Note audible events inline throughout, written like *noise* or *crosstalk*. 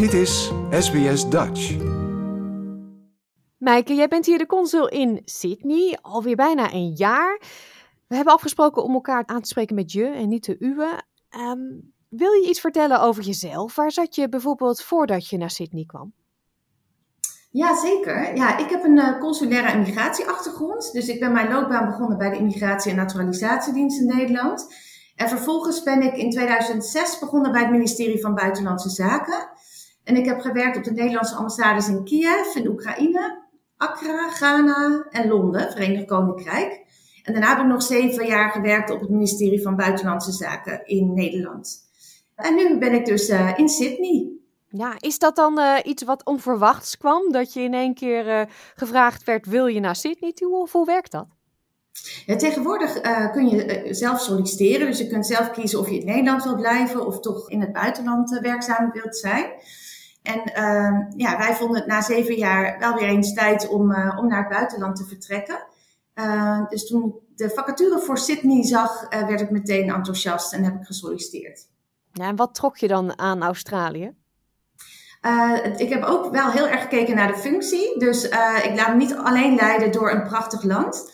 Dit is SBS Dutch. Maaike, jij bent hier de consul in Sydney, alweer bijna een jaar. We hebben afgesproken om elkaar aan te spreken met je en niet de uwe. Ehm, wil je iets vertellen over jezelf? Waar zat je bijvoorbeeld voordat je naar Sydney kwam? Ja, zeker. Ja, ik heb een uh, consulaire immigratieachtergrond. Dus ik ben mijn loopbaan begonnen bij de Immigratie- en Naturalisatiedienst in Nederland. En vervolgens ben ik in 2006 begonnen bij het ministerie van Buitenlandse Zaken. En ik heb gewerkt op de Nederlandse ambassades in Kiev, in Oekraïne, Accra, Ghana en Londen, Verenigd Koninkrijk. En daarna heb ik nog zeven jaar gewerkt op het ministerie van Buitenlandse Zaken in Nederland. En nu ben ik dus uh, in Sydney. Ja, is dat dan uh, iets wat onverwachts kwam? Dat je in één keer uh, gevraagd werd, wil je naar Sydney toe? Of hoe werkt dat? Ja, tegenwoordig uh, kun je zelf solliciteren. Dus je kunt zelf kiezen of je in Nederland wilt blijven of toch in het buitenland werkzaam wilt zijn. En ehm, ja, wij vonden het na zeven jaar wel weer eens tijd om, om naar het buitenland te vertrekken. dus toen ik de vacature voor Sydney zag, werd ik meteen enthousiast en heb ik gesolliciteerd. Ja, en wat trok je dan aan Australië? Ik heb ook wel heel erg gekeken naar de functie. Dus ik laat me niet alleen leiden door een prachtig land.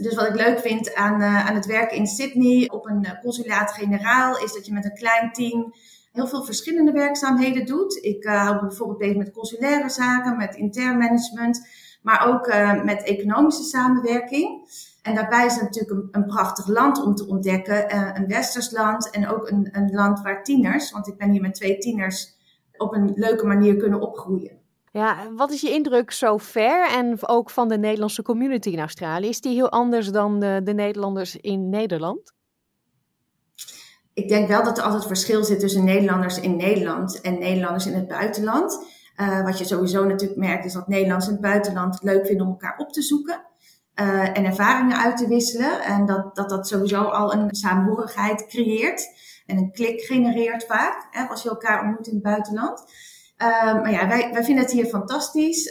Dus wat ik leuk vind aan, aan het werken in Sydney op een consulaat-generaal, is dat je met een klein team heel veel verschillende werkzaamheden doet. Ik hou me bijvoorbeeld bezig met consulaire zaken, met intern management, maar ook met economische samenwerking. En daarbij is het natuurlijk een, prachtig land om te ontdekken. een westers land en ook een, een land waar tieners, want ik ben hier met twee tieners op een leuke manier kunnen opgroeien. Ja, wat is je indruk zo ver en ook van de Nederlandse community in Australië? Is die heel anders dan de, de Nederlanders in Nederland? Ik denk wel dat er altijd verschil zit tussen Nederlanders in Nederland en Nederlanders in het buitenland. Uh, wat je sowieso natuurlijk merkt is dat Nederlanders in het buitenland het leuk vinden om elkaar op te zoeken. Uh, en ervaringen uit te wisselen. En dat, dat dat sowieso al een saamhorigheid creëert en een klik genereert vaak, hè, als je elkaar ontmoet in het buitenland. Um, maar ja, wij, wij vinden het hier fantastisch.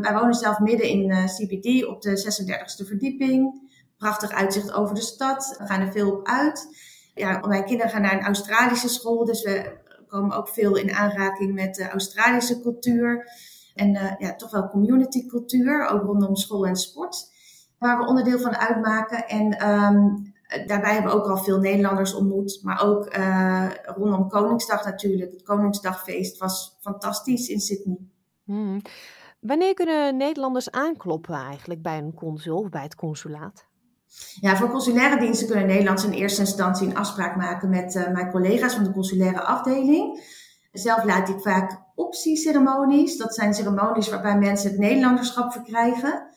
Wij wonen zelf midden in CBD op de 36e verdieping. Prachtig uitzicht over de stad. We gaan er veel op uit. Ja, mijn kinderen gaan naar een Australische school, dus we komen ook veel in aanraking met de Australische cultuur. En uh, ja, toch wel community cultuur, ook rondom school en sport, waar we onderdeel van uitmaken. En um, daarbij hebben we ook al veel Nederlanders ontmoet. Maar ook uh, rondom Koningsdag natuurlijk. Het Koningsdagfeest was fantastisch in Sydney. Hmm. Wanneer kunnen Nederlanders aankloppen eigenlijk bij een consul of bij het consulaat? Ja, voor consulaire diensten kunnen Nederlanders in eerste instantie een afspraak maken met uh, mijn collega's van de consulaire afdeling. Zelf laat ik vaak optieceremonies. Dat zijn ceremonies waarbij mensen het Nederlanderschap verkrijgen.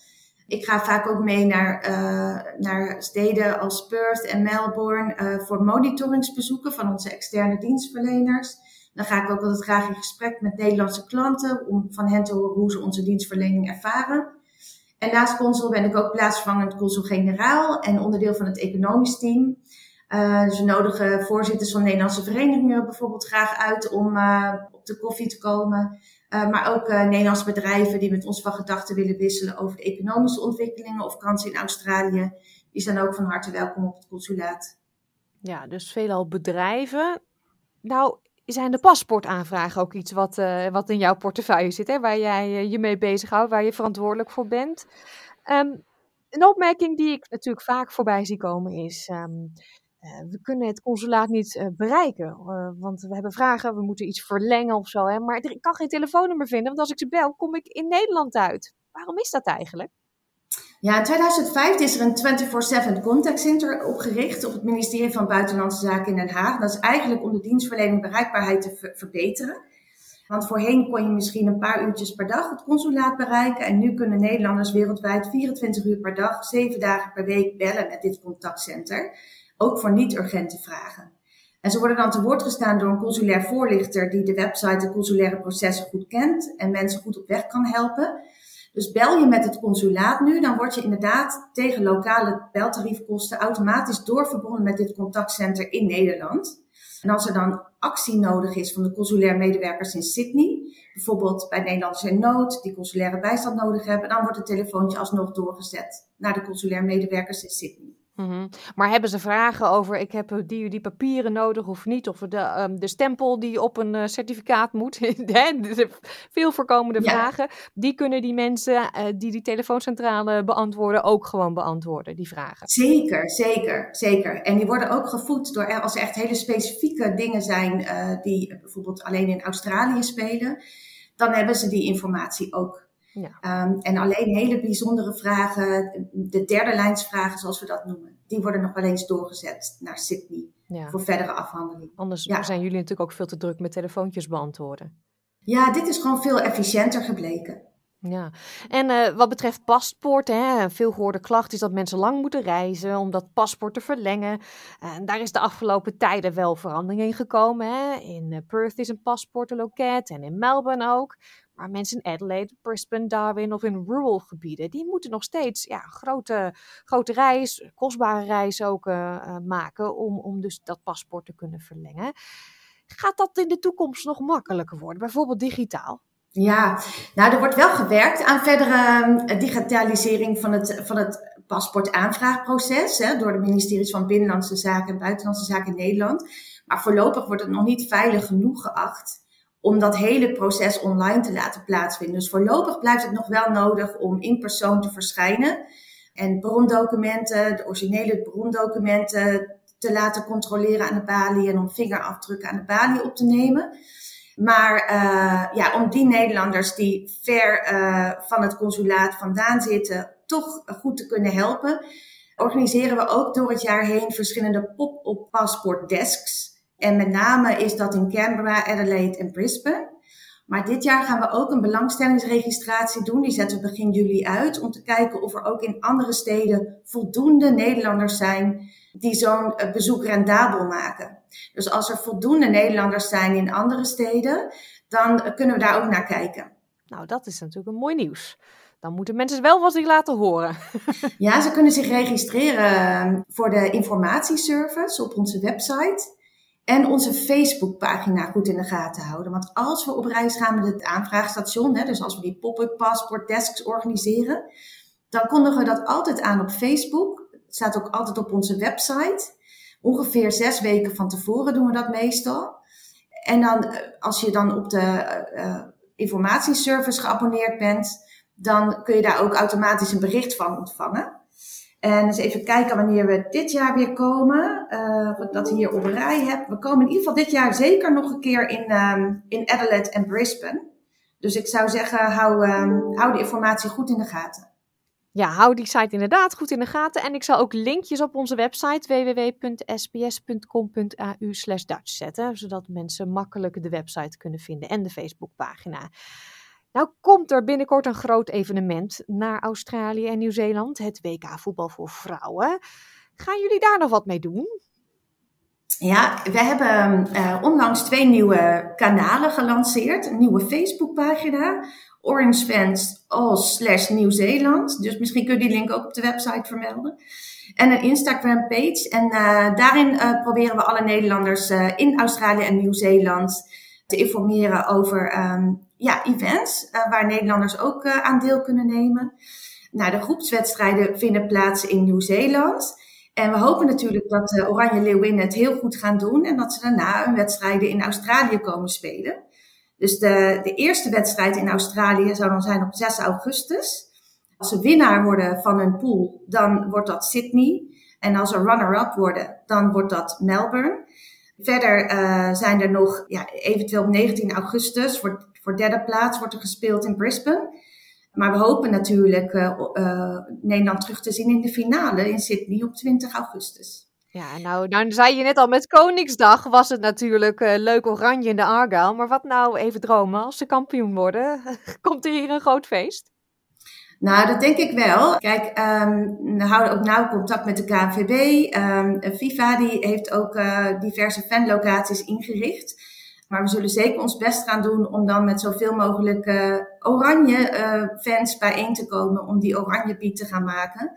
Ik ga vaak ook mee naar, uh, naar steden als Perth en Melbourne uh, voor monitoringsbezoeken van onze externe dienstverleners. Dan ga ik ook altijd graag in gesprek met Nederlandse klanten om van hen te horen hoe ze onze dienstverlening ervaren. En naast consul ben ik ook plaatsvervangend consul-generaal en onderdeel van het economisch team. Uh, dus we nodigen voorzitters van Nederlandse verenigingen bijvoorbeeld graag uit om op de koffie te komen. Uh, maar ook Nederlandse bedrijven die met ons van gedachten willen wisselen over de economische ontwikkelingen of kansen in Australië. Die zijn ook van harte welkom op het consulaat. Ja, dus veelal bedrijven. Nou, zijn de paspoortaanvragen ook iets wat, uh, wat in jouw portefeuille zit, hè? waar jij je mee bezighoudt, waar je verantwoordelijk voor bent? Um, een opmerking die ik natuurlijk vaak voorbij zie komen is. Um, uh, we kunnen het consulaat niet bereiken. Want we hebben vragen, we moeten iets verlengen of zo. Hè? Maar ik kan geen telefoonnummer vinden, want als ik ze bel, kom ik in Nederland uit. Waarom is dat eigenlijk? Ja, in 2005 is er een 24-7 contact center opgericht op het ministerie van Buitenlandse Zaken in Den Haag. Dat is eigenlijk om de dienstverlening bereikbaarheid te ver verbeteren. Want voorheen kon je misschien een paar uurtjes per dag het consulaat bereiken. En nu kunnen Nederlanders wereldwijd 24 uur per dag, 7 dagen per week bellen met dit contactcenter ook voor niet-urgente vragen. En ze worden dan te woord gestaan door een consulair voorlichter die de website en consulaire processen goed kent en mensen goed op weg kan helpen. Dus bel je met het consulaat nu, dan word je inderdaad tegen lokale beltariefkosten automatisch doorverbonden met dit contactcenter in Nederland. En als er dan actie nodig is van de consulair medewerkers in Sydney, bijvoorbeeld bij Nederlanders in nood die consulaire bijstand nodig hebben, dan wordt het telefoontje alsnog doorgezet naar de consulair medewerkers in Sydney. Mhm. Maar hebben ze vragen over, ik heb die, die papieren nodig of niet? Of de, um, de stempel die op een uh, certificaat moet? *laughs* *laughs* Veel voorkomende ja. vragen. Die kunnen die mensen uh, die die telefooncentrale beantwoorden ook gewoon beantwoorden, die vragen. Zeker, zeker, zeker. En die worden ook gevoed door, als er echt hele specifieke dingen zijn uh, die bijvoorbeeld alleen in Australië spelen, dan hebben ze die informatie ook. Ja. Um, en alleen hele bijzondere vragen, de derde lijnsvragen zoals we dat noemen, die worden nog wel eens doorgezet naar Sydney ja. voor verdere afhandeling. Anders ja. zijn jullie natuurlijk ook veel te druk met telefoontjes beantwoorden. Ja, dit is gewoon veel efficiënter gebleken. Ja, en uh, wat betreft paspoorten, hè, een veel gehoorde klacht is dat mensen lang moeten reizen om dat paspoort te verlengen. En daar is de afgelopen tijden wel verandering in gekomen. Hè. In uh, Perth is een paspoortenloket en in Melbourne ook. Maar mensen in Adelaide, Brisbane, Darwin of in rural gebieden, die moeten nog steeds ja, grote, grote reis, kostbare reis ook uh, maken om, om dus dat paspoort te kunnen verlengen. Gaat dat in de toekomst nog makkelijker worden, bijvoorbeeld digitaal? Ja, nou er wordt wel gewerkt aan verdere uh, digitalisering van het, van het paspoortaanvraagproces hè, door de ministeries van Binnenlandse Zaken en Buitenlandse Zaken in Nederland. Maar voorlopig wordt het nog niet veilig genoeg geacht om dat hele proces online te laten plaatsvinden. Dus voorlopig blijft het nog wel nodig om in persoon te verschijnen en brondocumenten, de originele brondocumenten te laten controleren aan de balie en om vingerafdrukken aan de balie op te nemen. Maar uh, ja, om die Nederlanders die ver uh, van het consulaat vandaan zitten, toch goed te kunnen helpen, organiseren we ook door het jaar heen verschillende pop-up paspoortdesks. En met name is dat in Canberra, Adelaide en Brisbane. Maar dit jaar gaan we ook een belangstellingsregistratie doen. Die zetten we begin juli uit. Om te kijken of er ook in andere steden voldoende Nederlanders zijn die zo'n eh, bezoek rendabel maken. Dus als er voldoende Nederlanders zijn in andere steden, dan kunnen we daar ook naar kijken. Nou, dat is natuurlijk een mooi nieuws. Dan moeten mensen wel wat zich laten horen. *laughs* ja, ze kunnen zich registreren ehm, voor de informatieservice op onze website. En onze Facebookpagina goed in de gaten houden. Want als we op reis gaan met het aanvraagstation, hè, dus als we die pop-up passport desks organiseren, dan kondigen we dat altijd aan op Facebook. Het staat ook altijd op onze website. Ongeveer zes weken van tevoren doen we dat meestal. En dan, eh, als je dan op de uh, informatieservice geabonneerd bent, dan kun je daar ook automatisch een bericht van ontvangen. En eens even kijken wanneer we dit jaar weer komen. Uh, dat hier op rij heb. We komen in ieder geval dit jaar zeker nog een keer in, um, in Adelaide en Brisbane. Dus ik zou zeggen, hou, um, hou de informatie goed in de gaten. Ja, hou die site inderdaad goed in de gaten. En ik zal ook linkjes op onze website www.sbs.com.au Dutch zetten. Zodat mensen makkelijk de website kunnen vinden en de Facebookpagina. Nou komt er binnenkort een groot evenement naar Australië en Nieuw-Zeeland, het WK voetbal voor vrouwen. Gaan jullie daar nog wat mee doen? Ja, we hebben uh, onlangs twee nieuwe kanalen gelanceerd. Een nieuwe Facebookpagina, Orange Fans All slash Nieuw-Zeeland. Dus misschien kun je die link ook op de website vermelden. En een Instagram page. En uh, daarin uh, proberen we alle Nederlanders in Australië en Nieuw-Zeeland te informeren over um, ja, events uh, waar Nederlanders ook uh, aan deel kunnen nemen. Nou, de groepswedstrijden vinden plaats in Nieuw-Zeeland. En we hopen natuurlijk dat de Oranje Leeuwinnen het heel goed gaan doen en dat ze daarna hun wedstrijden in Australië komen spelen. Dus de, de eerste wedstrijd in Australië zou dan zijn op 6 augustus. Als ze winnaar worden van hun pool, dan wordt dat Sydney. En als ze runner-up worden, dan wordt dat Melbourne. Verder zijn er nog ja, eventueel op 19 augustus voor voor derde plaats wordt er gespeeld in Brisbane. Maar we hopen natuurlijk uh, uh, Nederland terug te zien in de finale in Sydney op 20 augustus. Ja, nou, nou zei je net al, met Koningsdag was het natuurlijk uh, leuk oranje in de Argyle. Maar wat nou, even dromen, als ze kampioen worden, *laughs* komt er hier een groot feest? Nou, dat denk ik wel. Kijk, um, we houden ook nauw contact met de KNVB. Um, ehm, FIFA die heeft ook diverse fanlocaties ingericht. Maar we zullen zeker ons best gaan doen om dan met zoveel mogelijk uh, oranje uh, fans bijeen te komen. Om die oranje piek te gaan maken.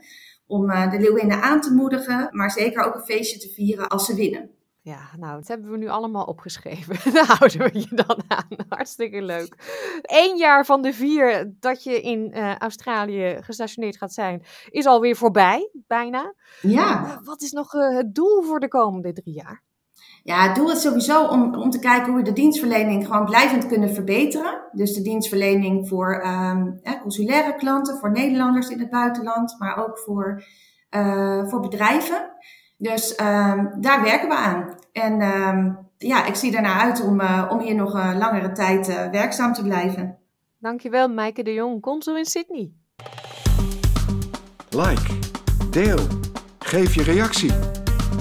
Om uh, de Leeuwinnen aan te moedigen, maar zeker ook een feestje te vieren als ze winnen. Ja, nou, dat hebben we nu allemaal opgeschreven. *laughs* Daar houden we je dan aan. Hartstikke leuk. Eén jaar van de vier dat je in uh, Australië gestationeerd gaat zijn, is alweer voorbij, bijna. Ja. wat is nog uh, het doel voor de komende drie jaar? Ja, het doel is sowieso om, om te kijken hoe we de dienstverlening gewoon blijvend kunnen verbeteren. Dus de dienstverlening voor um, consulaire klanten, voor Nederlanders in het buitenland, maar ook voor, uh, voor bedrijven. Dus um, daar werken we aan. En um, ja, ik zie ernaar uit om, uh, om hier nog een langere tijd uh, werkzaam te blijven. Dankjewel, Maaike de Jong, consul in Sydney. Like, deel, geef je reactie.